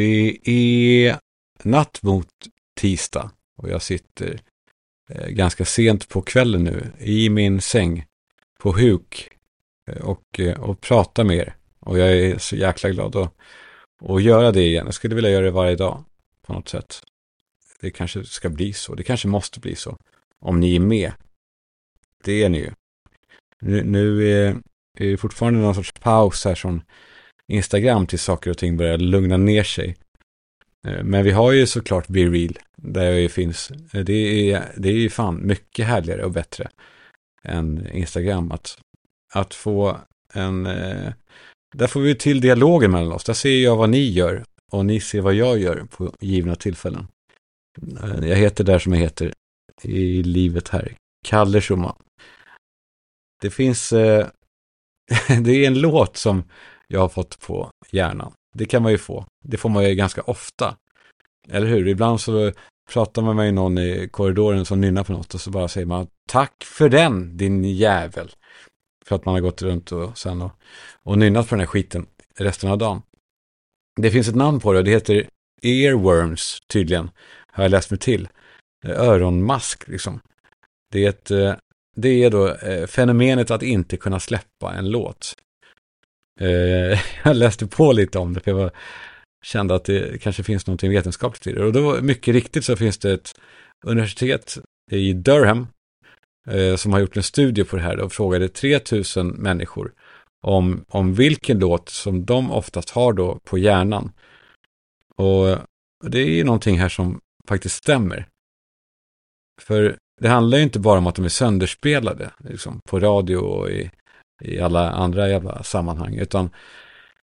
Det är natt mot tisdag och jag sitter eh, ganska sent på kvällen nu i min säng på huk eh, och, eh, och pratar med er. Och jag är så jäkla glad att, att göra det igen. Jag skulle vilja göra det varje dag på något sätt. Det kanske ska bli så. Det kanske måste bli så. Om ni är med. Det är ni ju. Nu, nu är, är det fortfarande någon sorts paus här som Instagram till saker och ting börjar lugna ner sig. Eh, men vi har ju såklart Be Real, där jag finns. Eh, det är, det är ju fan mycket härligare och bättre än Instagram. Att, att få en... Eh, där får vi till dialogen mellan oss. Där ser jag vad ni gör och ni ser vad jag gör på givna tillfällen. Jag heter där som jag heter i livet här. Kalle Schumann. Det finns... det är en låt som jag har fått på hjärnan. Det kan man ju få. Det får man ju ganska ofta. Eller hur? Ibland så pratar man med någon i korridoren som nynnar på något och så bara säger man tack för den, din jävel. För att man har gått runt och sen och, och nynnat på den här skiten resten av dagen. Det finns ett namn på det och det heter earworms tydligen. Har jag läst mig till. Eh, öronmask liksom. Det är, ett, eh, det är då eh, fenomenet att inte kunna släppa en låt. Eh, jag läste på lite om det, för jag var, kände att det kanske finns någonting vetenskapligt i det. Och då, mycket riktigt, så finns det ett universitet i Durham eh, som har gjort en studie på det här och frågade 3000 människor om, om vilken låt som de oftast har då på hjärnan. Och det är ju någonting här som faktiskt stämmer. För det handlar ju inte bara om att de är sönderspelade liksom, på radio och i i alla andra jävla sammanhang, utan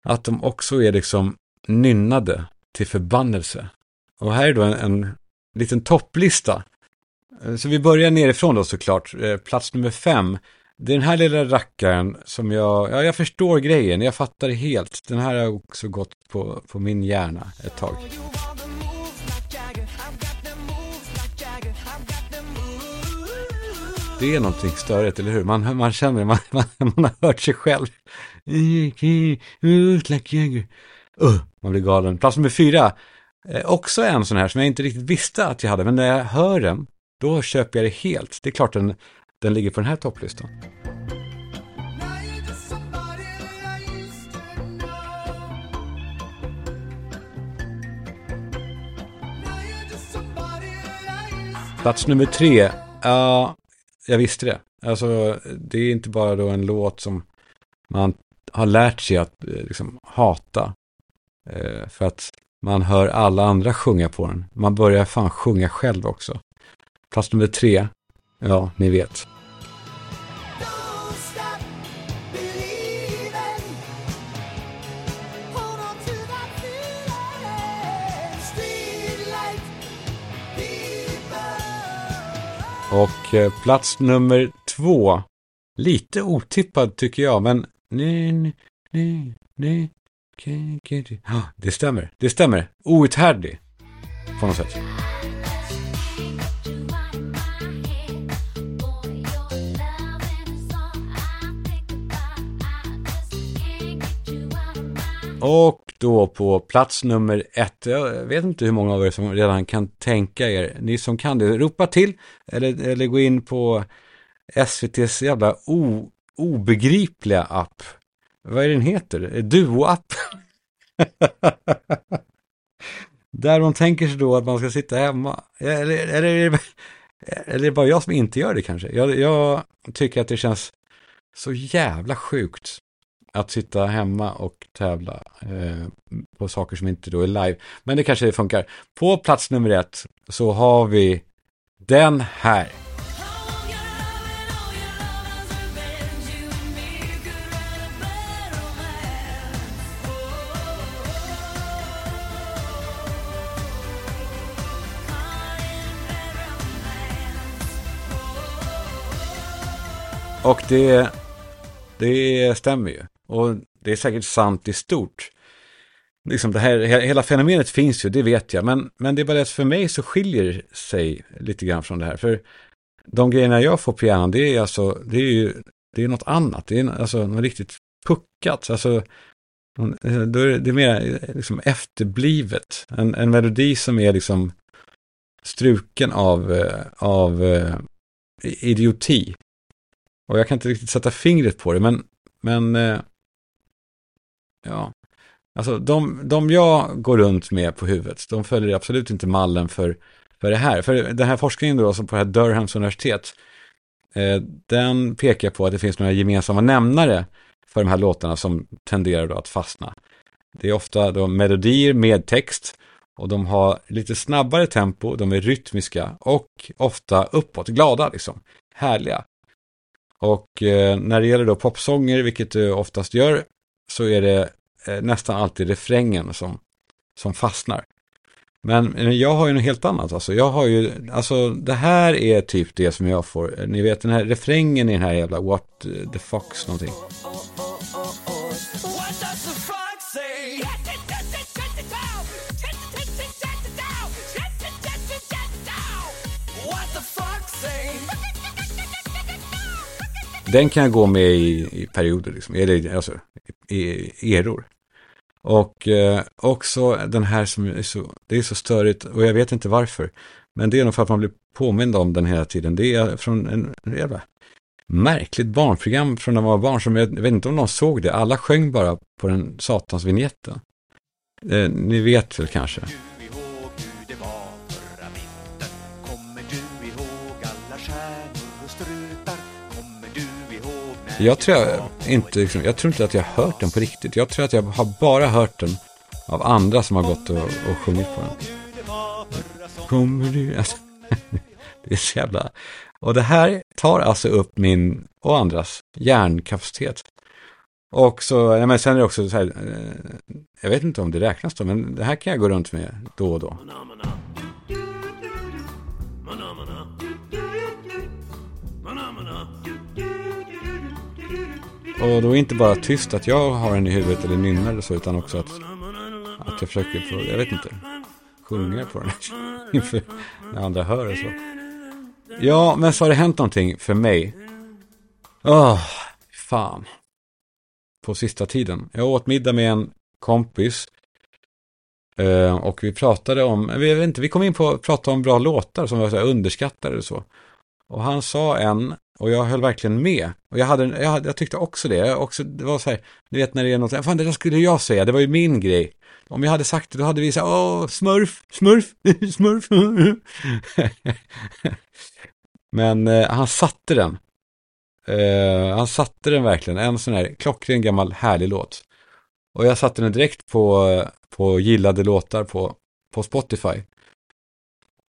att de också är liksom nynnade till förbannelse. Och här är då en, en liten topplista. Eh, så vi börjar nerifrån då såklart. Eh, plats nummer fem. Det är den här lilla rackaren som jag, ja jag förstår grejen, jag fattar det helt. Den här har också gått på, på min hjärna ett tag. Det är någonting störigt, eller hur? Man, man känner, man, man, man har hört sig själv. Uh, man blir galen. Plats nummer fyra. Eh, också en sån här som jag inte riktigt visste att jag hade, men när jag hör den, då köper jag det helt. Det är klart den, den ligger på den här topplistan. Plats nummer tre. Uh, jag visste det. Alltså, det är inte bara då en låt som man har lärt sig att eh, liksom, hata. Eh, för att man hör alla andra sjunga på den. Man börjar fan sjunga själv också. Plats nummer tre, ja, ni vet. Och eh, plats nummer två. Lite otippad tycker jag, men... Nej, nej, nej. Ja, det stämmer. Det stämmer. Outhärdlig. På något sätt. Och då på plats nummer ett, jag vet inte hur många av er som redan kan tänka er, ni som kan det, ropa till eller, eller gå in på SVTs jävla o, obegripliga app. Vad är den heter? Duo-app. Där de tänker sig då att man ska sitta hemma. Eller, eller, eller, eller är det bara jag som inte gör det kanske? Jag, jag tycker att det känns så jävla sjukt att sitta hemma och tävla eh, på saker som inte då är live. Men det kanske funkar. På plats nummer ett så har vi den här. Och det, det stämmer ju. Och det är säkert sant i stort. Liksom det här, hela fenomenet finns ju, det vet jag. Men, men det är bara det att för mig så skiljer sig lite grann från det här. För de grejerna jag får på hjärnan, det är alltså, det är ju, det är något annat. Det är alltså något riktigt puckat. Alltså, Då är det mer liksom efterblivet. En, en melodi som är liksom struken av, av eh, idioti. Och jag kan inte riktigt sätta fingret på det, men, men eh, ja, alltså de, de jag går runt med på huvudet, de följer absolut inte mallen för, för det här. För den här forskningen då, som på det här Durhams universitet, eh, den pekar på att det finns några gemensamma nämnare för de här låtarna som tenderar då att fastna. Det är ofta då melodier med text och de har lite snabbare tempo, de är rytmiska och ofta uppåt, glada liksom, härliga. Och eh, när det gäller då popsånger, vilket det oftast gör, så är det eh, nästan alltid refrängen som, som fastnar. Men jag har ju något helt annat. Alltså, jag har ju, alltså det här är typ det som jag får. Eh, ni vet den här refrängen i den här jävla What the Fox någonting. Den kan jag gå med i, i perioder, liksom. Eller, alltså, i, i eror. Och eh, också den här som är så, det är så störigt och jag vet inte varför. Men det är nog för att man blir påmind om den hela tiden. Det är från en, en jävla märkligt barnprogram från när man var barn som jag, jag vet inte om någon såg det. Alla sjöng bara på den satans vignetten. Eh, ni vet väl kanske. Jag tror jag inte, liksom, jag tror inte att jag har hört den på riktigt. Jag tror att jag har bara hört den av andra som har gått och, och sjungit på den. Kommer du? Alltså, det är så jävla... Och det här tar alltså upp min och andras hjärnkapacitet. Och så, ja, men sen är det också så här, eh, jag vet inte om det räknas då, men det här kan jag gå runt med då och då. Och då är inte bara tyst att jag har den i huvudet eller nynnar eller så, utan också att, att jag försöker få, jag vet inte, sjunga på den inför när andra hör och så. Ja, men så har det hänt någonting för mig. Åh, oh, fan. På sista tiden. Jag åt middag med en kompis. Eh, och vi pratade om, vi, vet inte, vi kom in på att prata om bra låtar som var så här underskattade och så. Och han sa en och jag höll verkligen med. Och jag, hade, jag, hade, jag tyckte också det. Jag också, det var så här, du vet när det är något, fan det där skulle jag säga, det var ju min grej. Om jag hade sagt det, då hade vi sagt, åh, smurf, smurf, smurf. Men eh, han satte den. Eh, han satte den verkligen, en sån här klockren gammal härlig låt. Och jag satte den direkt på, på gillade låtar på, på Spotify.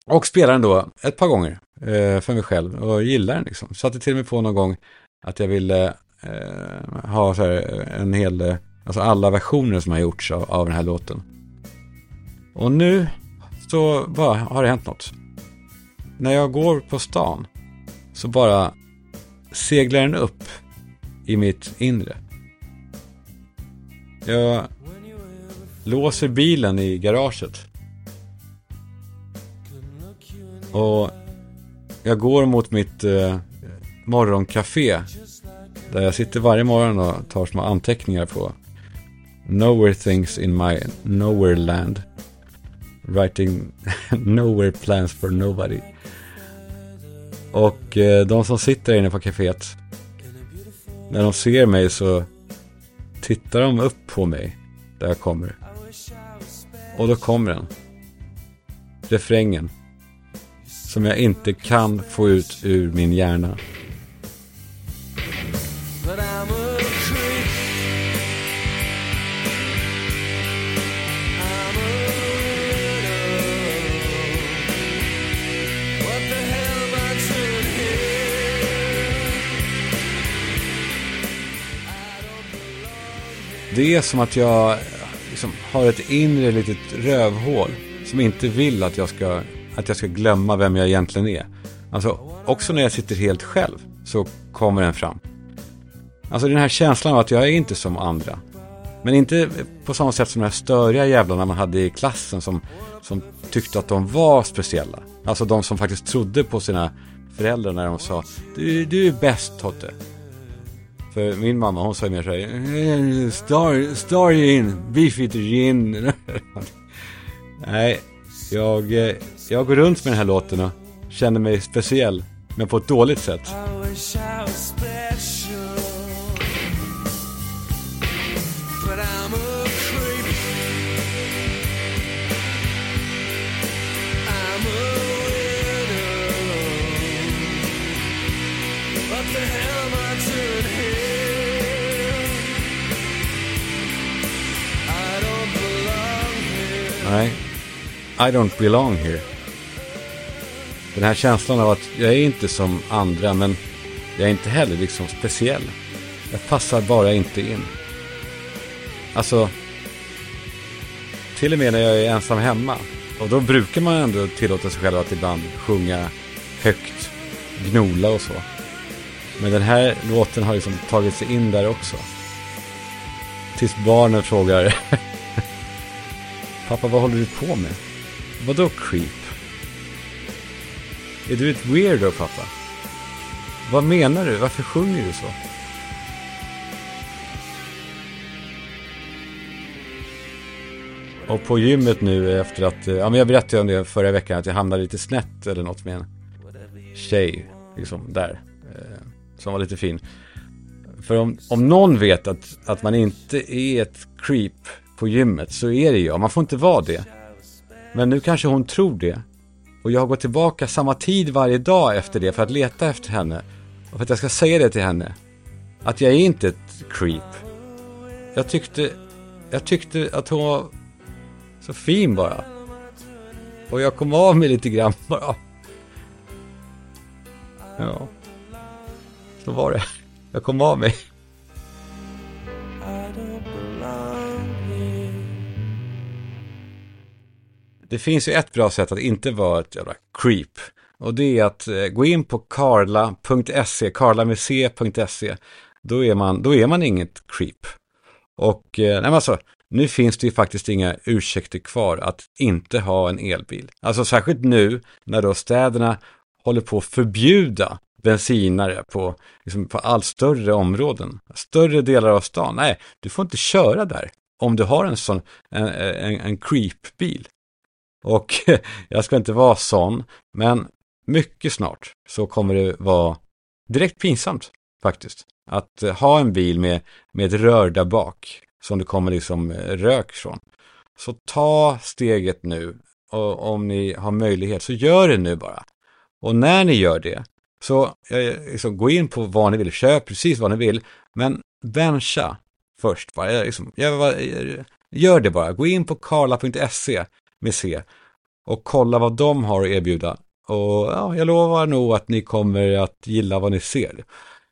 Och spelade den då ett par gånger eh, för mig själv och gillar den liksom. Satte till och med på någon gång att jag ville eh, ha så här eh, en hel, eh, alltså alla versioner som har gjorts av, av den här låten. Och nu så bara har det hänt något. När jag går på stan så bara seglar den upp i mitt inre. Jag låser bilen i garaget. Och jag går mot mitt eh, morgoncafé. Där jag sitter varje morgon och tar små anteckningar på Nowhere things in my nowhere land. Writing nowhere plans for nobody. Och eh, de som sitter inne på kaféet. När de ser mig så tittar de upp på mig. Där jag kommer. Och då kommer den. Refrängen som jag inte kan få ut ur min hjärna. Det är som att jag liksom har ett inre litet rövhål som inte vill att jag ska att jag ska glömma vem jag egentligen är. Alltså, också när jag sitter helt själv så kommer den fram. Alltså den här känslan av att jag är inte som andra. Men inte på samma sätt som de här störiga jävlarna man hade i klassen som, som tyckte att de var speciella. Alltså de som faktiskt trodde på sina föräldrar när de sa du, du är bäst Totte. För min mamma hon sa ju mer så här, eh, Star, star Beef beefeater gin. Nej, jag, eh, jag går runt med den här låten och känner mig speciell, men på ett dåligt sätt. Nej, i don't belong here. Den här känslan av att jag är inte som andra, men jag är inte heller liksom speciell. Jag passar bara inte in. Alltså, till och med när jag är ensam hemma. Och då brukar man ändå tillåta sig själv att ibland sjunga högt, gnola och så. Men den här låten har liksom tagit sig in där också. Tills barnen frågar Pappa, vad håller du på med? Vadå creep? Är du ett weirdo, pappa? Vad menar du? Varför sjunger du så? Och på gymmet nu efter att, eh, ja men jag berättade ju om det förra veckan, att jag hamnade lite snett eller något med en tjej, liksom där, eh, som var lite fin. För om, om någon vet att, att man inte är ett creep på gymmet så är det jag, man får inte vara det. Men nu kanske hon tror det. Och jag har gått tillbaka samma tid varje dag efter det för att leta efter henne. Och för att jag ska säga det till henne. Att jag är inte ett creep. Jag tyckte, jag tyckte att hon var så fin bara. Och jag kom av mig lite grann bara. Ja. Så var det. Jag kom av mig. Det finns ju ett bra sätt att inte vara ett jävla creep. Och det är att eh, gå in på karla.se, karlamuseet.se. Då är man, då är man inget creep. Och eh, nej, men alltså, nu finns det ju faktiskt inga ursäkter kvar att inte ha en elbil. Alltså särskilt nu när då städerna håller på att förbjuda bensinare på, liksom, på allt större områden. Större delar av stan. Nej, du får inte köra där om du har en sån, en, en, en creep-bil. Och jag ska inte vara sån, men mycket snart så kommer det vara direkt pinsamt faktiskt. Att eh, ha en bil med, med ett rör där bak som det kommer liksom eh, rök från. Så ta steget nu och om ni har möjlighet så gör det nu bara. Och när ni gör det så eh, liksom, gå in på vad ni vill, köp precis vad ni vill, men bencha först bara. Liksom, gör det bara, gå in på karla.se med C och kolla vad de har att erbjuda. Och ja, jag lovar nog att ni kommer att gilla vad ni ser.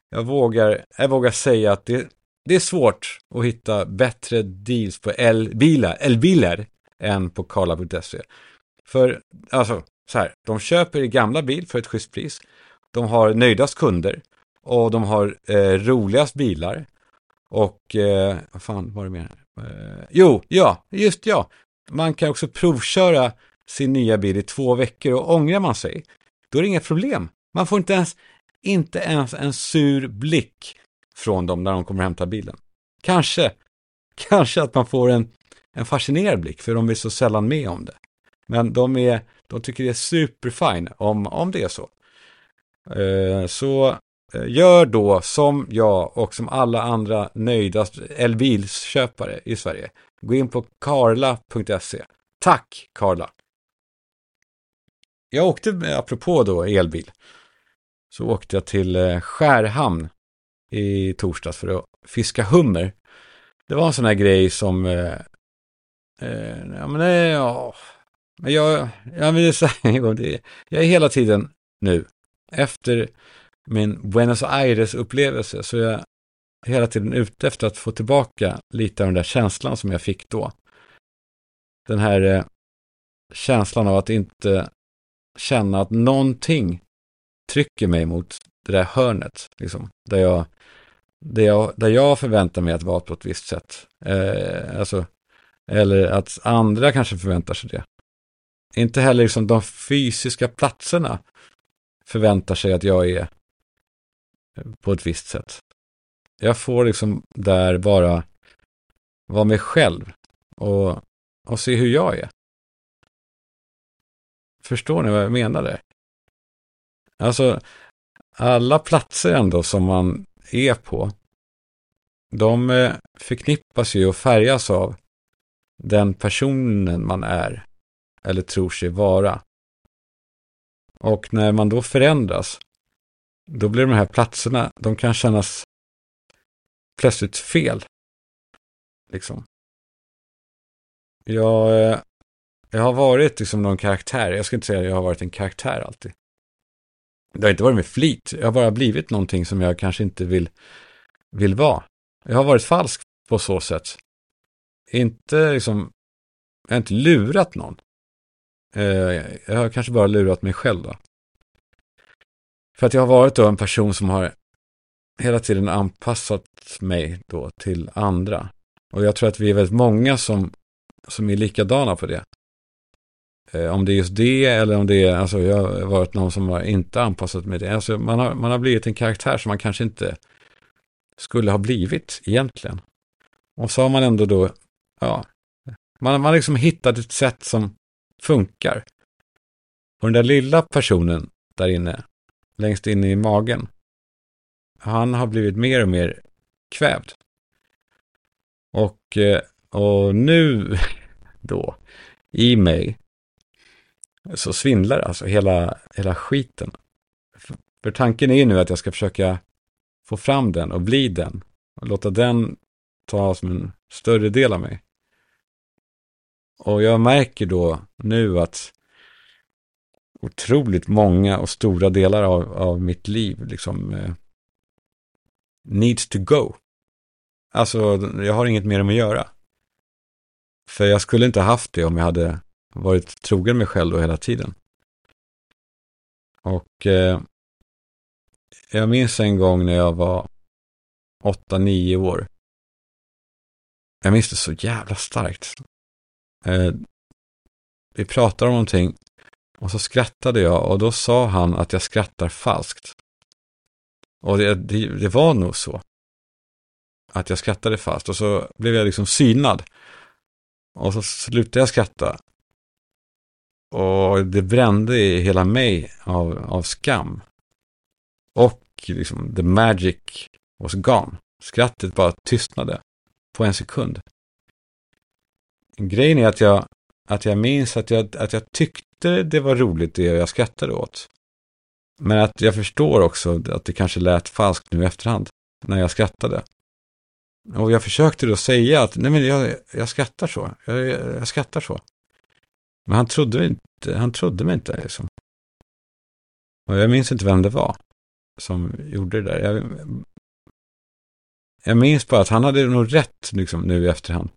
Jag vågar, jag vågar säga att det, det är svårt att hitta bättre deals på elbilar, elbilar än på karla.se. För, alltså, så här, de köper i gamla bil för ett schysst pris. De har nöjdast kunder och de har eh, roligast bilar. Och, eh, vad fan var det mer? Eh, jo, ja, just ja. Man kan också provköra sin nya bil i två veckor och ångrar man sig, då är det inga problem. Man får inte ens, inte ens en sur blick från dem när de kommer och hämtar bilen. Kanske, kanske att man får en, en fascinerad blick, för de är så sällan med om det. Men de, är, de tycker det är superfine om, om det är så. Eh, så eh, gör då som jag och som alla andra nöjda elbilsköpare i Sverige. Gå in på karla.se. Tack Karla! Jag åkte, apropå då elbil, så åkte jag till eh, Skärhamn i torsdags för att fiska hummer. Det var en sån här grej som, eh, eh, ja men det, ja, men jag, jag vill säga en gång, det, jag är hela tiden nu, efter min Buenos Aires-upplevelse, så är jag hela tiden ute efter att få tillbaka lite av den där känslan som jag fick då. Den här eh, känslan av att inte känna att någonting trycker mig mot det där hörnet, liksom, där jag, där jag, där jag förväntar mig att vara på ett visst sätt. Eh, alltså, eller att andra kanske förväntar sig det. Inte heller liksom de fysiska platserna förväntar sig att jag är på ett visst sätt jag får liksom där bara vara mig själv och, och se hur jag är. Förstår ni vad jag menar där? Alltså, alla platser ändå som man är på, de eh, förknippas ju och färgas av den personen man är eller tror sig vara. Och när man då förändras, då blir de här platserna, de kan kännas plötsligt fel. Liksom. Jag, eh, jag har varit liksom någon karaktär, jag ska inte säga att jag har varit en karaktär alltid. Det har inte varit med flit, jag har bara blivit någonting som jag kanske inte vill, vill vara. Jag har varit falsk på så sätt. Inte liksom, jag har inte lurat någon. Eh, jag har kanske bara lurat mig själv då. För att jag har varit då en person som har hela tiden anpassat mig då till andra. Och jag tror att vi är väldigt många som, som är likadana på det. Eh, om det är just det eller om det är, alltså jag har varit någon som har inte anpassat mig till det. Alltså man har, man har blivit en karaktär som man kanske inte skulle ha blivit egentligen. Och så har man ändå då, ja, man, man har liksom hittat ett sätt som funkar. Och den där lilla personen där inne, längst inne i magen, han har blivit mer och mer kvävd. Och, eh, och nu då, i mig, så svindlar alltså hela, hela skiten. För tanken är ju nu att jag ska försöka få fram den och bli den. Och låta den ta som en större del av mig. Och jag märker då nu att otroligt många och stora delar av, av mitt liv liksom eh, needs to go. Alltså, jag har inget mer än att göra. För jag skulle inte haft det om jag hade varit trogen mig själv då hela tiden. Och eh, jag minns en gång när jag var 8-9 år. Jag minns det så jävla starkt. Eh, vi pratade om någonting och så skrattade jag och då sa han att jag skrattar falskt. Och det, det, det var nog så. Att jag skrattade fast och så blev jag liksom synad. Och så slutade jag skratta. Och det brände i hela mig av, av skam. Och liksom the magic was gone. Skrattet bara tystnade på en sekund. Grejen är att jag, att jag minns att jag, att jag tyckte det var roligt det jag skrattade åt. Men att jag förstår också att det kanske lät falskt nu i efterhand när jag skrattade. Och jag försökte då säga att nej men jag, jag skrattar så, jag, jag, skrattar så. Men han trodde inte, han trodde mig inte liksom. Och jag minns inte vem det var som gjorde det där. Jag, jag minns bara att han hade nog rätt liksom, nu i efterhand.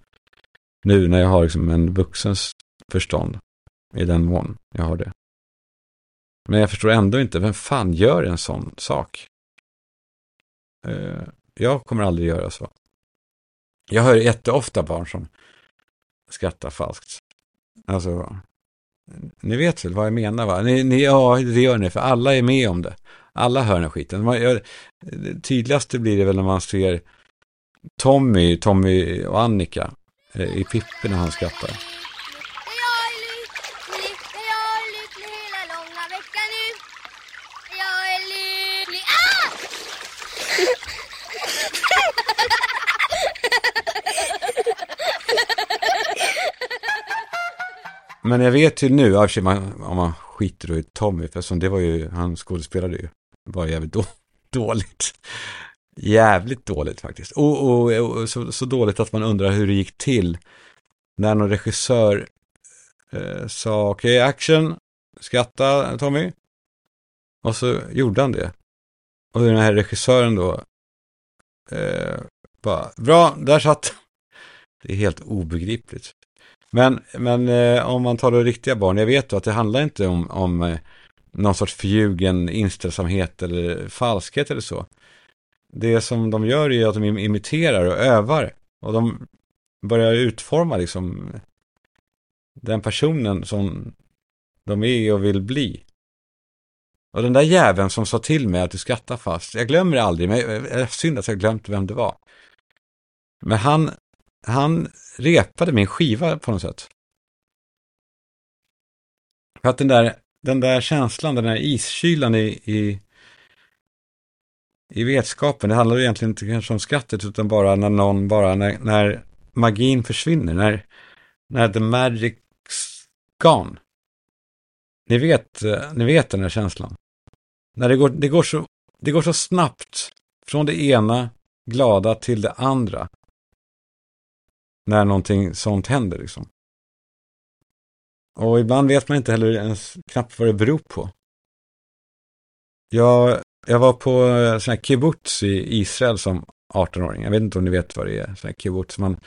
Nu när jag har liksom, en vuxens förstånd. I den mån jag har det. Men jag förstår ändå inte, vem fan gör en sån sak? Eh, jag kommer aldrig göra så. Jag hör jätteofta barn som skrattar falskt. Alltså, ni vet väl vad jag menar va? Ni, ni, ja, det gör ni, för alla är med om det. Alla hör den här skiten. Man, jag, det tydligaste blir det väl när man ser Tommy, Tommy och Annika eh, i Pippi när han skrattar. Jag är lycklig, jag är lycklig hela långa veckan nu. Jag är lycklig. Ah! Men jag vet ju nu, i och för sig, man, om man skiter då i Tommy, för som det var ju, han skådespelade ju, var jävligt då, dåligt. Jävligt dåligt faktiskt. Och, och, och så, så, dåligt att man undrar hur det gick till när någon regissör eh, sa okej, okay, action, skratta Tommy. Och så gjorde han det. Och den här regissören då eh, bara, bra, där satt Det är helt obegripligt. Men, men eh, om man tar det riktiga barn, jag vet då att det handlar inte om, om eh, någon sorts förljugen inställsamhet eller falskhet eller så. Det som de gör är att de imiterar och övar. Och de börjar utforma liksom den personen som de är och vill bli. Och den där jäveln som sa till mig att du skrattar fast, jag glömmer det aldrig, men jag, synd att jag glömt vem det var. Men han, han repade min skiva på något sätt. För att den där, den där känslan, den där iskylan i, i, i vetskapen, det handlar ju egentligen inte kanske om skrattet, utan bara när någon bara, när, när magin försvinner, när, när the magic's gone. Ni vet, eh, ni vet den här känslan. När det går, det, går så, det går så snabbt från det ena glada till det andra. När någonting sånt händer liksom. Och ibland vet man inte heller ens knappt vad det beror på. Jag, jag var på eh, sån här kibbutz i Israel som 18-åring. Jag vet inte om ni vet vad det är, sån här kibbutz. Man,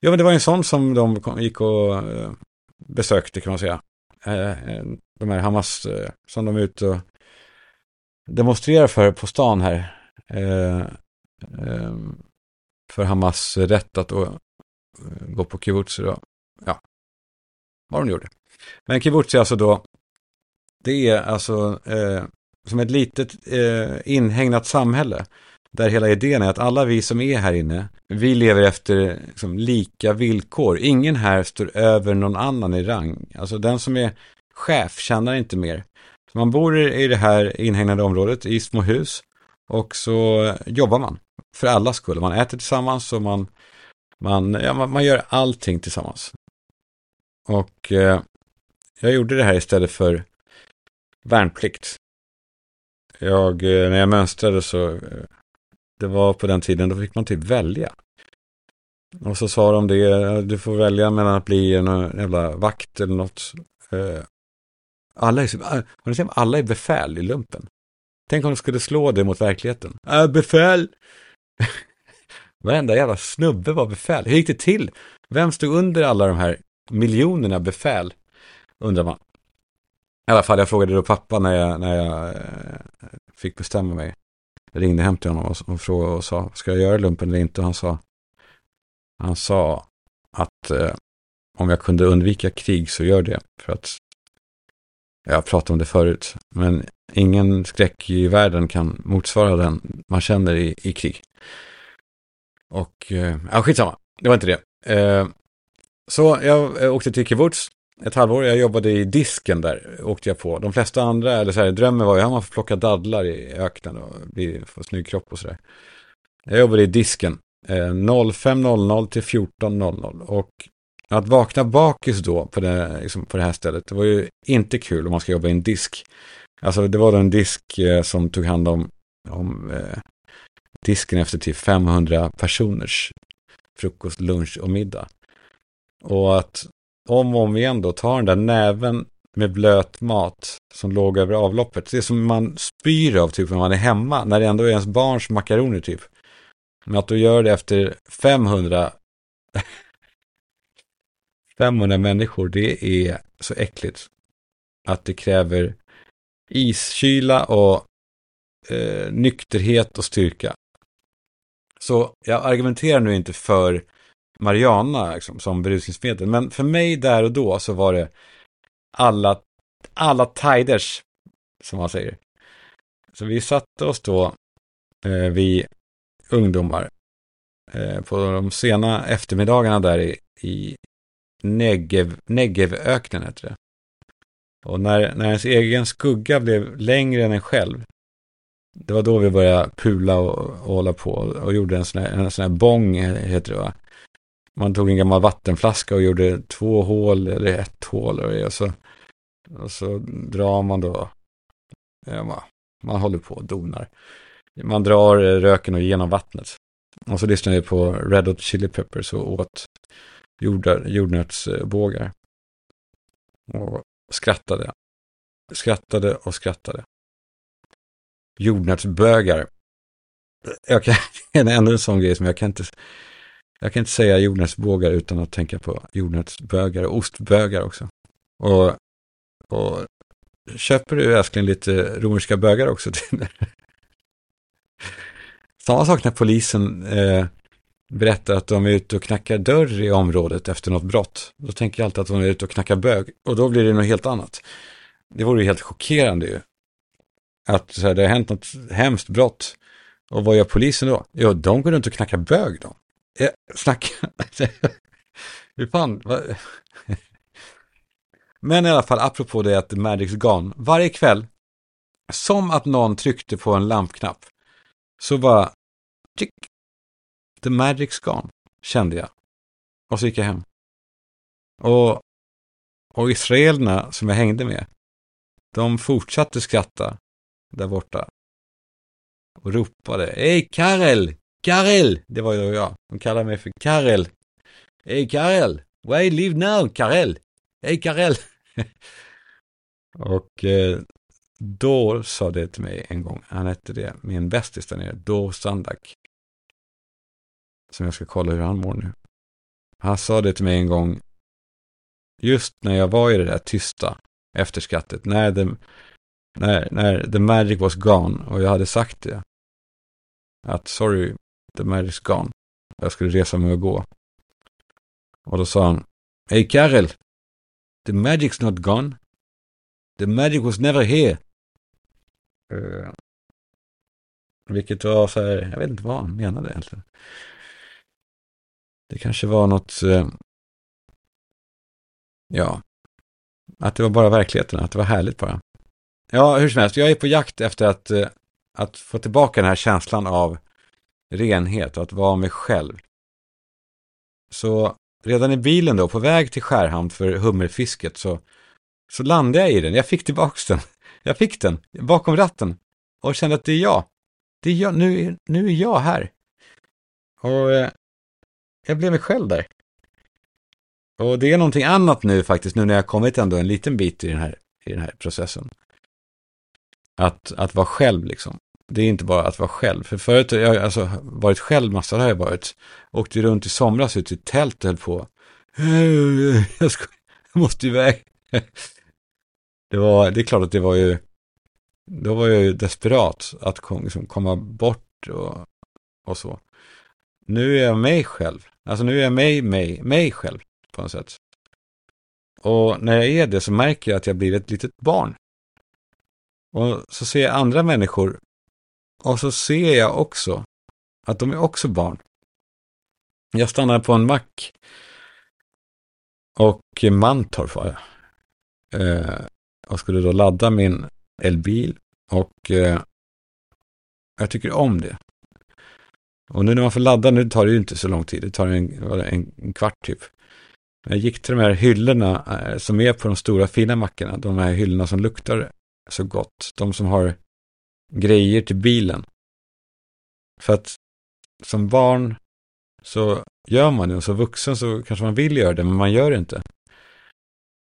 ja, men det var en sån som de kom, gick och eh, besökte kan man säga. Eh, de här Hamas, som de är ute och demonstrerar för på stan här. Ehm, för Hamas rätt att då, Eh, gå på kibbutzer då ja, vad de gjorde. Men kibbutz är alltså då, det är alltså eh, som ett litet eh, inhägnat samhälle. Där hela idén är att alla vi som är här inne, vi lever efter liksom, lika villkor. Ingen här står över någon annan i rang. Alltså den som är chef tjänar inte mer. Så man bor i det här inhägnade området i små hus och så jobbar man för alla skull. Man äter tillsammans och man, man, ja, man, man gör allting tillsammans. Och eh, jag gjorde det här istället för värnplikt. Jag, eh, när jag mönstrade så, eh, det var på den tiden, då fick man typ välja. Och så sa de det, eh, du får välja mellan att bli en eh, jävla vakt eller något. Eh, alla är, eh, har ni alla är befäl i lumpen. Tänk om de skulle slå det mot verkligheten. Äh, befäl! Varenda jävla snubbe var befäl. Hur gick det till? Vem stod under alla de här miljonerna befäl? Undrar man. I alla fall, jag frågade då pappa när jag, när jag eh, fick bestämma mig. Jag ringde hem till honom och, och frågade och sa, ska jag göra lumpen eller inte? Och han sa, han sa att eh, om jag kunde undvika krig så gör det. För att, jag pratade om det förut, men ingen skräck i världen kan motsvara den man känner i, i krig. Och, eh, ja skitsamma, det var inte det. Eh, så jag eh, åkte till kibbutz ett halvår. Jag jobbade i disken där, åkte jag på. De flesta andra, eller så här, drömmen var ju att man får plocka dadlar i öknen och bli, få snygg kropp och sådär. Jag jobbade i disken eh, 05.00 till 14.00 och att vakna bakis då på det, liksom på det här stället, det var ju inte kul om man ska jobba i en disk. Alltså det var då en disk eh, som tog hand om, om eh, disken efter typ 500 personers frukost, lunch och middag. Och att om och om igen då ta den där näven med blöt mat som låg över avloppet. Det är som man spyr av typ när man är hemma, när det ändå är ens barns makaroner typ. Men att du gör det efter 500 500 människor, det är så äckligt. Att det kräver iskyla och eh, nykterhet och styrka. Så jag argumenterar nu inte för Mariana liksom, som berusningsmedel. Men för mig där och då så var det alla, alla tiders, som man säger. Så vi satte oss då, eh, vi ungdomar, eh, på de sena eftermiddagarna där i, i Negev, Negevöknen heter det. Och när, när ens egen skugga blev längre än en själv, det var då vi började pula och, och hålla på och gjorde en sån här, en sån här bong, heter det va? Man tog en gammal vattenflaska och gjorde två hål eller ett hål och så, och så drar man då, ja, man, man håller på och donar. Man drar röken och genom vattnet. Och så lyssnade vi på Red Hot Chili Peppers och åt jordar, jordnötsbågar. Och skrattade. Skrattade och skrattade. Jordnötsbögar. Jag kan, en ännu en sån grej som jag kan inte jag kan inte säga jordnötsbågar utan att tänka på jordnötsbögar och ostbögar också. Och, och köper du älskling lite romerska bögar också? Samma sak när polisen eh, berättar att de är ute och knackar dörr i området efter något brott. Då tänker jag alltid att de är ute och knackar bög. Och då blir det något helt annat. Det vore ju helt chockerande ju att så här, det har hänt något hemskt brott. Och vad gör polisen då? Jo, de går runt och knackar bög då. Eh, snacka. Hur fan? Men i alla fall, apropå det att The Magic's Gone. Varje kväll, som att någon tryckte på en lampknapp, så bara, tick, The Magic's Gone, kände jag. Och så gick jag hem. Och, och israelerna som jag hängde med, de fortsatte skratta där borta. Och ropade, Hej Karel! Karel! Det var ju jag. De kallade mig för Karel. Hej Karel! Where you live now, Karel? Hej Karel! och eh, då sa det till mig en gång, han hette det, min bästis där nere, Dor Sandak. Som jag ska kolla hur han mår nu. Han sa det till mig en gång, just när jag var i det där tysta efter skrattet, när the, när, när the magic was gone och jag hade sagt det. Att sorry, the magic's gone. Jag skulle resa mig och gå. Och då sa han, Hey Karel, the magic's not gone. The magic was never here. Uh, vilket var så här, jag vet inte vad han menade egentligen. Det kanske var något, uh, ja, att det var bara verkligheten, att det var härligt bara. Ja, hur som helst, jag är på jakt efter att, eh, att få tillbaka den här känslan av renhet och att vara mig själv. Så redan i bilen då, på väg till Skärhamn för hummerfisket, så, så landade jag i den. Jag fick tillbaka den. Jag fick den bakom ratten och kände att det är jag. Det är jag, nu, är- nu är jag här. Och eh, jag blev mig själv där. Och det är någonting annat nu faktiskt, nu när jag kommit ändå en liten bit i den här, i den här processen. Att, att vara själv liksom. Det är inte bara att vara själv. För förut har jag alltså varit själv massor har jag varit. Åkte runt i somras ut i tält och höll på. Jag, ska, jag måste iväg. Det, var, det är klart att det var ju, då var jag ju desperat att kom, liksom, komma bort och, och så. Nu är jag mig själv. Alltså nu är jag mig, mig, mig själv på något sätt. Och när jag är det så märker jag att jag blir ett litet barn. Och så ser jag andra människor och så ser jag också att de är också barn. Jag stannar på en mack och Mantorp var jag. Eh, och skulle då ladda min elbil och eh, jag tycker om det. Och nu när man får ladda, nu tar det ju inte så lång tid, det tar en, en, en kvart typ. Jag gick till de här hyllorna eh, som är på de stora fina mackarna, de här hyllorna som luktar så gott, de som har grejer till bilen. För att som barn så gör man det och som vuxen så kanske man vill göra det, men man gör det inte.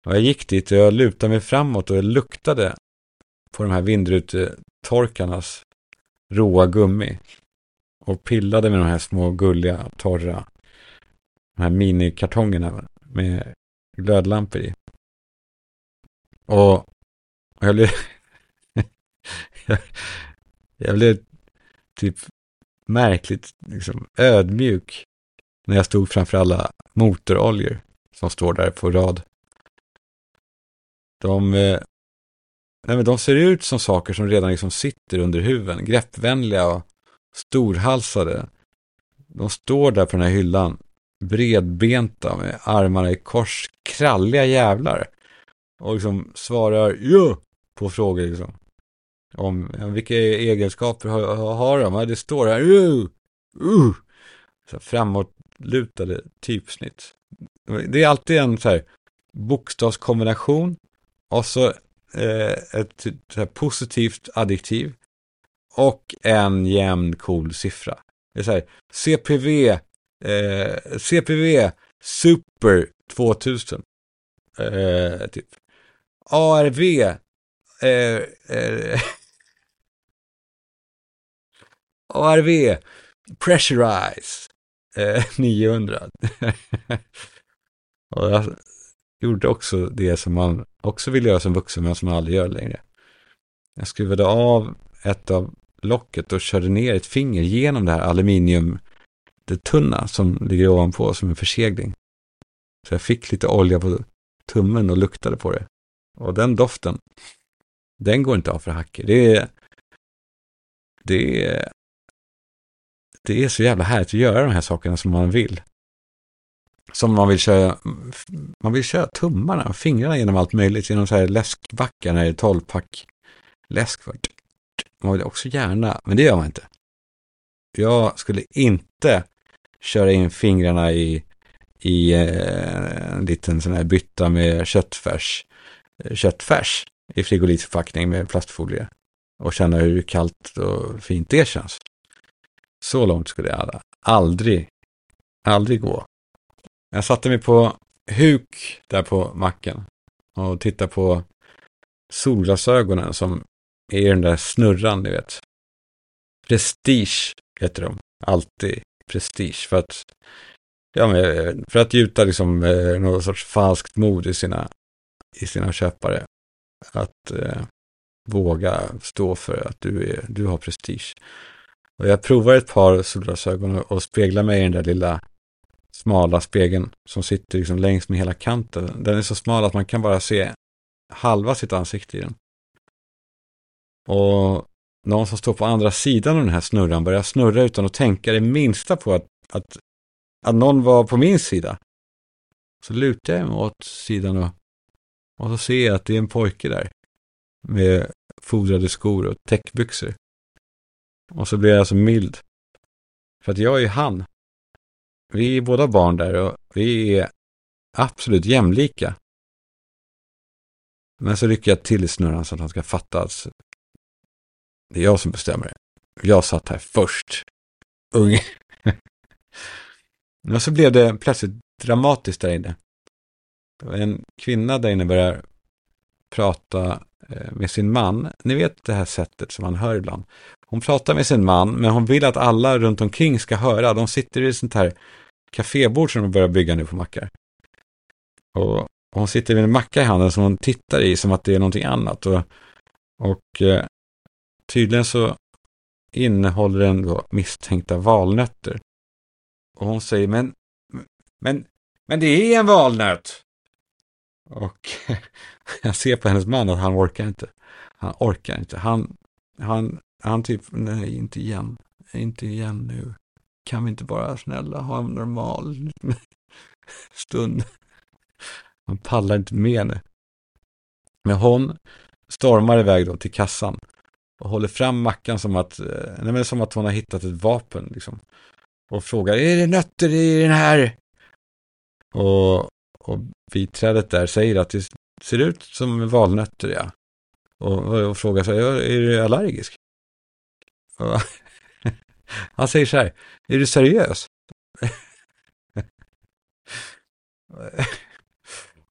Och jag gick dit och jag lutade mig framåt och jag luktade på de här vindrutetorkarnas råa gummi. Och pillade med de här små gulliga, torra, de här minikartongerna med glödlampor i. Och, och jag blev, jag, blev typ märkligt liksom, ödmjuk när jag stod framför alla motoroljor som står där på rad. De, eh, nej men de ser ut som saker som redan liksom sitter under huven, greppvänliga och storhalsade. De står där på den här hyllan, bredbenta med armarna i kors, kralliga jävlar. Och liksom svarar ja på frågor liksom. Om vilka egenskaper har, har, de? Ja, det står här, uh, uh. Så framåtlutade typsnitt. Det är alltid en så här bokstavskombination och så eh, ett så här positivt adjektiv och en jämn cool siffra. Det är så här CPV, eh, CPV Super 2000. Eh, typ. ARV eh, eh, ARV Pressurize eh, 900. och jag gjorde också det som man också vill göra som vuxen men som man aldrig gör längre. Jag skruvade av ett av locket och körde ner ett finger genom det här aluminium det tunna som ligger ovanpå som en försegling. Så jag fick lite olja på tummen och luktade på det. Och den doften, den går inte av för hacker. Det är, det är, det är så jävla härligt att göra de här sakerna som man vill. Som man vill köra, man vill köra tummarna och fingrarna genom allt möjligt, genom så här läskbackar när det är 12-pack läsk. Man vill också gärna, men det gör man inte. Jag skulle inte köra in fingrarna i, i eh, en liten sån här bytta med köttfärs, eh, köttfärs i frigolitförpackning med plastfolie och känna hur kallt och fint det känns. Så långt skulle jag aldrig, aldrig gå. Jag satte mig på huk där på macken och tittade på solglasögonen som är den där snurran, ni vet. Prestige heter de. Alltid prestige. För att, ja, men, för att gjuta liksom eh, någon något sorts falskt mod i sina, i sina köpare. Att eh, våga stå för att du, är, du har prestige. Och jag provar ett par solglasögon och speglar mig i den där lilla smala spegeln som sitter liksom längs med hela kanten. Den är så smal att man kan bara se halva sitt ansikte i den. Och någon som står på andra sidan av den här snurran börjar snurra utan att tänka det minsta på att, att, att någon var på min sida. Så lutar jag mig åt sidan och, och så ser jag att det är en pojke där. Med fodrade skor och täckbyxor. Och så blir jag så mild. För att jag är ju han. Vi är båda barn där och vi är absolut jämlika. Men så rycker jag till i snurran så att han ska fatta att det är jag som bestämmer. Jag satt här först. unge Men så blev det plötsligt dramatiskt där inne. En kvinna där inne börjar prata eh, med sin man. Ni vet det här sättet som man hör ibland. Hon pratar med sin man, men hon vill att alla runt omkring ska höra. De sitter i ett sånt här kafébord som de börjar bygga nu på mackar. Och hon sitter med en macka i handen som hon tittar i som att det är någonting annat. Och, och eh, tydligen så innehåller den då misstänkta valnötter. Och hon säger, men, men, men det är en valnöt! Och jag ser på hennes man att han orkar inte. Han orkar inte. Han, han, han typ, nej, inte igen. Inte igen nu. Kan vi inte bara snälla ha en normal stund? Han pallar inte med nu. Men hon stormar iväg då till kassan och håller fram mackan som att, eh, nej men som att hon har hittat ett vapen liksom. Och frågar, är det nötter i den här? Och, och biträdet där säger att det ser ut som valnötter, ja. Och, och frågar sig, är du allergisk? Och, han säger så här, är du seriös?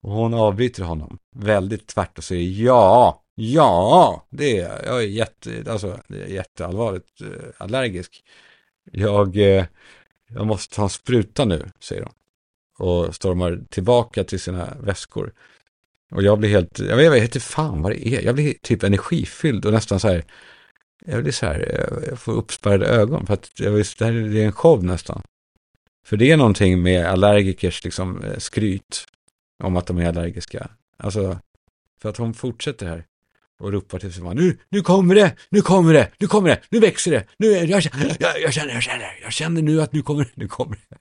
och hon avbryter honom väldigt tvärt och säger ja, Ja, det är jag. Är, jätte, alltså, det är jätteallvarligt eh, allergisk. Jag, eh, jag måste ta en spruta nu, säger hon. Och stormar tillbaka till sina väskor. Och jag blir helt, jag vet, jag vet inte fan vad det är. Jag blir typ energifylld och nästan så här, jag blir så här, jag får uppspärrade ögon. För att jag visst, det här är en show nästan. För det är någonting med allergikers liksom eh, skryt om att de är allergiska. Alltså, för att hon fortsätter här och ropar till sin man. Nu, nu kommer det, nu kommer det, nu kommer det, nu växer det, nu, jag, jag, jag känner, jag känner, jag känner nu att nu kommer det, nu kommer det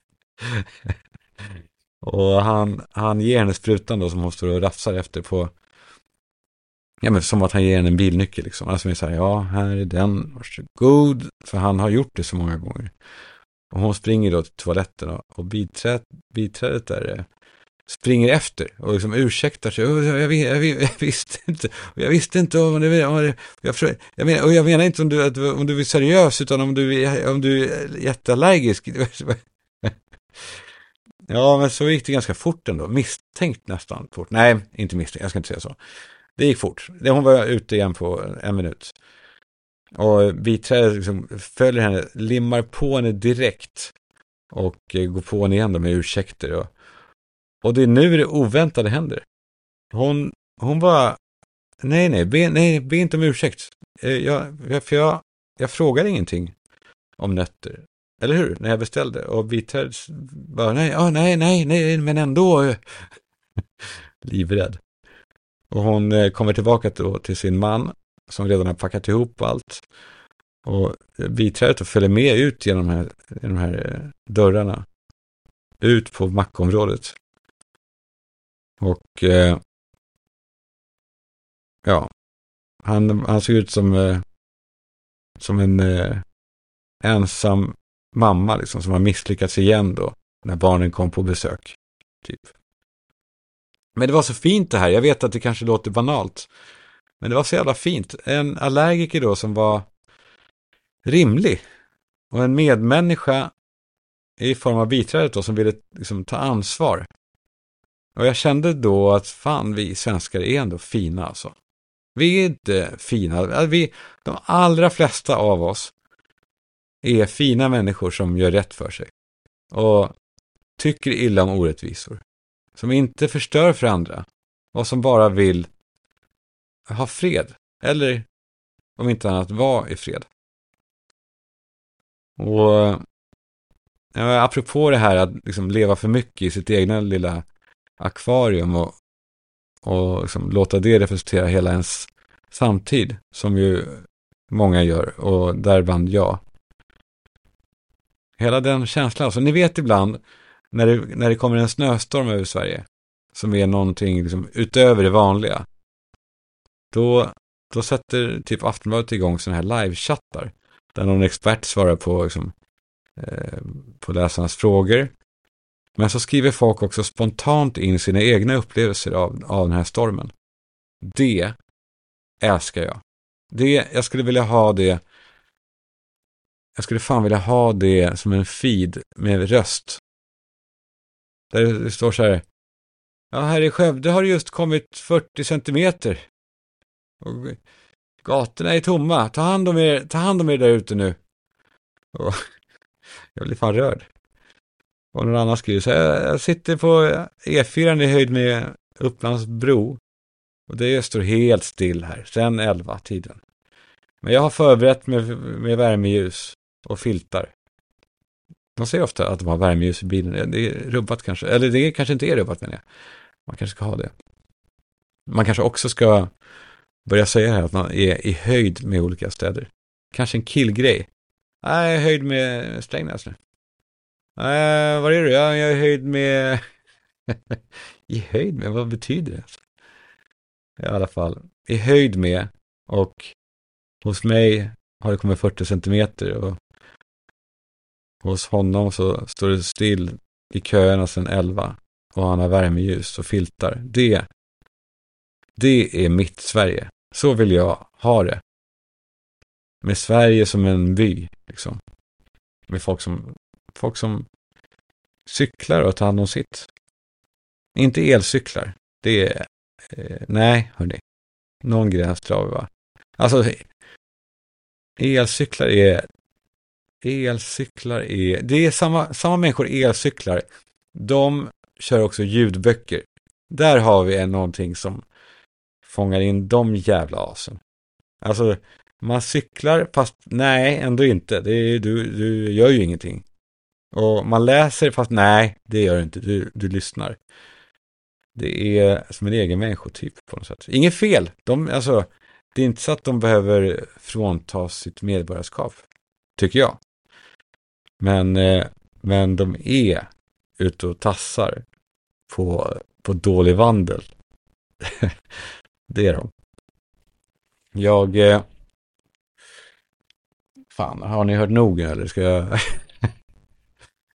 och han, han ger henne sprutan då som hon står och rafsar efter på, ja men som att han ger henne en bilnyckel liksom. Alltså vi säger, ja här är den, varsågod, för han har gjort det så många gånger. Och hon springer då till toaletten och, och biträdet, biträdet där eh, springer efter och liksom ursäktar sig. Jag, jag, jag, jag visste inte, jag visste inte om det, var... jag, jag, menar, och jag menar inte om du, om du är seriös utan om du, om du är jätteallergisk. Ja, men så gick det ganska fort ändå. Misstänkt nästan fort. Nej, inte misstänkt, jag ska inte säga så. Det gick fort. Hon var ute igen på en minut. Och biträdet liksom följer henne, limmar på henne direkt. Och går på henne igen med ursäkter. Och, och det är nu det oväntade händer. Hon, hon bara, nej, nej, be, nej, be inte om ursäkt. Eh, jag, för jag, jag frågar ingenting om nötter. Eller hur? När jag beställde. Och biträdet bara, nej, oh, nej, nej, nej, men ändå. Livrädd. Och hon eh, kommer tillbaka då till sin man som redan har packat ihop allt. och biträdet följer med ut genom de här, de här eh, dörrarna. Ut på mackområdet. Och eh, ja, han, han såg ut som, eh, som en eh, ensam mamma liksom, som har misslyckats igen då. När barnen kom på besök. Typ. Men det var så fint det här. Jag vet att det kanske låter banalt. Men det var så jävla fint. En allergiker då som var rimlig. Och en medmänniska i form av biträdet då som ville liksom, ta ansvar. Och jag kände då att fan vi svenskar är ändå fina alltså. Vi är inte fina. Vi, de allra flesta av oss är fina människor som gör rätt för sig. Och tycker illa om orättvisor. Som inte förstör för andra. Och som bara vill ha fred. Eller om inte annat vara i fred. Och ja, apropå det här att liksom leva för mycket i sitt egna lilla akvarium och, och liksom låta det representera hela ens samtid, som ju många gör, och däribland jag. Hela den känslan, alltså ni vet ibland när det, när det kommer en snöstorm över Sverige, som är någonting liksom utöver det vanliga, då, då sätter typ Aftonbladet igång sådana här livechattar, där någon expert svarar på, liksom, eh, på läsarnas frågor. Men så skriver folk också spontant in sina egna upplevelser av, av den här stormen. Det älskar jag. Det, jag skulle vilja ha det. Jag skulle fan vilja ha det som en feed med röst. Där det står så här. Ja, här i Skövde har det just kommit 40 centimeter. Och gatorna är tomma. Ta hand om er, ta hand om er där ute nu. Och jag blir fan rörd. Och någon annan skriver så här. Jag sitter på E4 i höjd med Upplands bro. Och det står helt still här, sen 11 tiden. Men jag har förberett mig med värmeljus och filtar. De säger ofta att de har värmeljus i bilen. Det är rubbat kanske. Eller det kanske inte är rubbat menar jag. Man kanske ska ha det. Man kanske också ska börja säga här att man är i höjd med olika städer. Kanske en killgrej. Nej, jag är höjd med Strängnäs nu. Äh, var är du? Ja, jag är höjd med... I höjd med? Vad betyder det? i alla fall i höjd med och hos mig har det kommit 40 centimeter och hos honom så står det still i köerna sedan 11 och han har värmeljus och filtar. Det, det är mitt Sverige. Så vill jag ha det. Med Sverige som en by, liksom. Med folk som, folk som cyklar och tar hand om sitt. Inte elcyklar. Det är Eh, nej, hörni. Någon gräns drar vi va? Alltså, elcyklar är... Elcyklar är... Det är samma, samma människor elcyklar. De kör också ljudböcker. Där har vi en någonting som fångar in de jävla asen. Alltså, man cyklar fast nej, ändå inte. Det är, du, du gör ju ingenting. Och man läser fast nej, det gör du inte. Du, du lyssnar. Det är som en egen människotyp på något sätt. Inget fel. De, alltså, det är inte så att de behöver fråntas sitt medborgarskap. Tycker jag. Men, eh, men de är ute och tassar på, på dålig vandel. det är de. Jag... Eh, fan, har ni hört nog eller ska jag...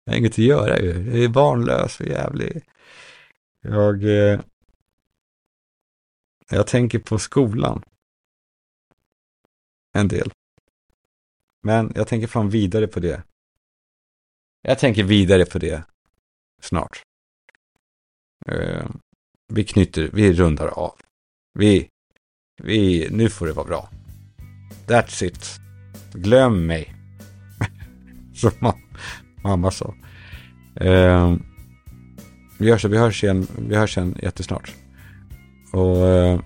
jag har inget att göra ju. Jag är barnlös och jävlig. Jag, eh, jag tänker på skolan. En del. Men jag tänker fan vidare på det. Jag tänker vidare på det snart. Eh, vi knyter, vi rundar av. Vi, vi, nu får det vara bra. That's it. Glöm mig. Som mamma sa. Eh, vi hörs, vi hörs igen, vi hörs igen jättesnart. Och eh,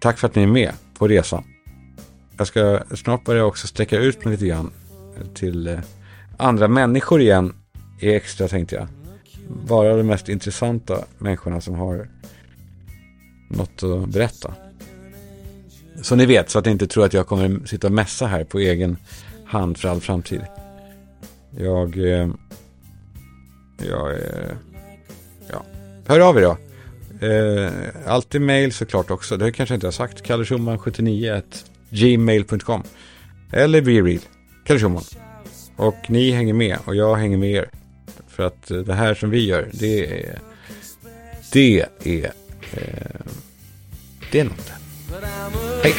tack för att ni är med på resan. Jag ska snart börja också sträcka ut mig lite grann till eh, andra människor igen är extra tänkte jag. Bara de mest intressanta människorna som har något att berätta. Så ni vet, så att ni inte tror att jag kommer sitta och mässa här på egen hand för all framtid. Jag... Eh, jag... Eh, ja. Hör av er då. Eh, alltid mail såklart också. Det kanske jag inte har sagt. kalleschumann79 gmail.com Eller BeReal. Kalle Schumann. Och ni hänger med och jag hänger med er. För att eh, det här som vi gör, det är... Det är... Eh, det är något. Hej.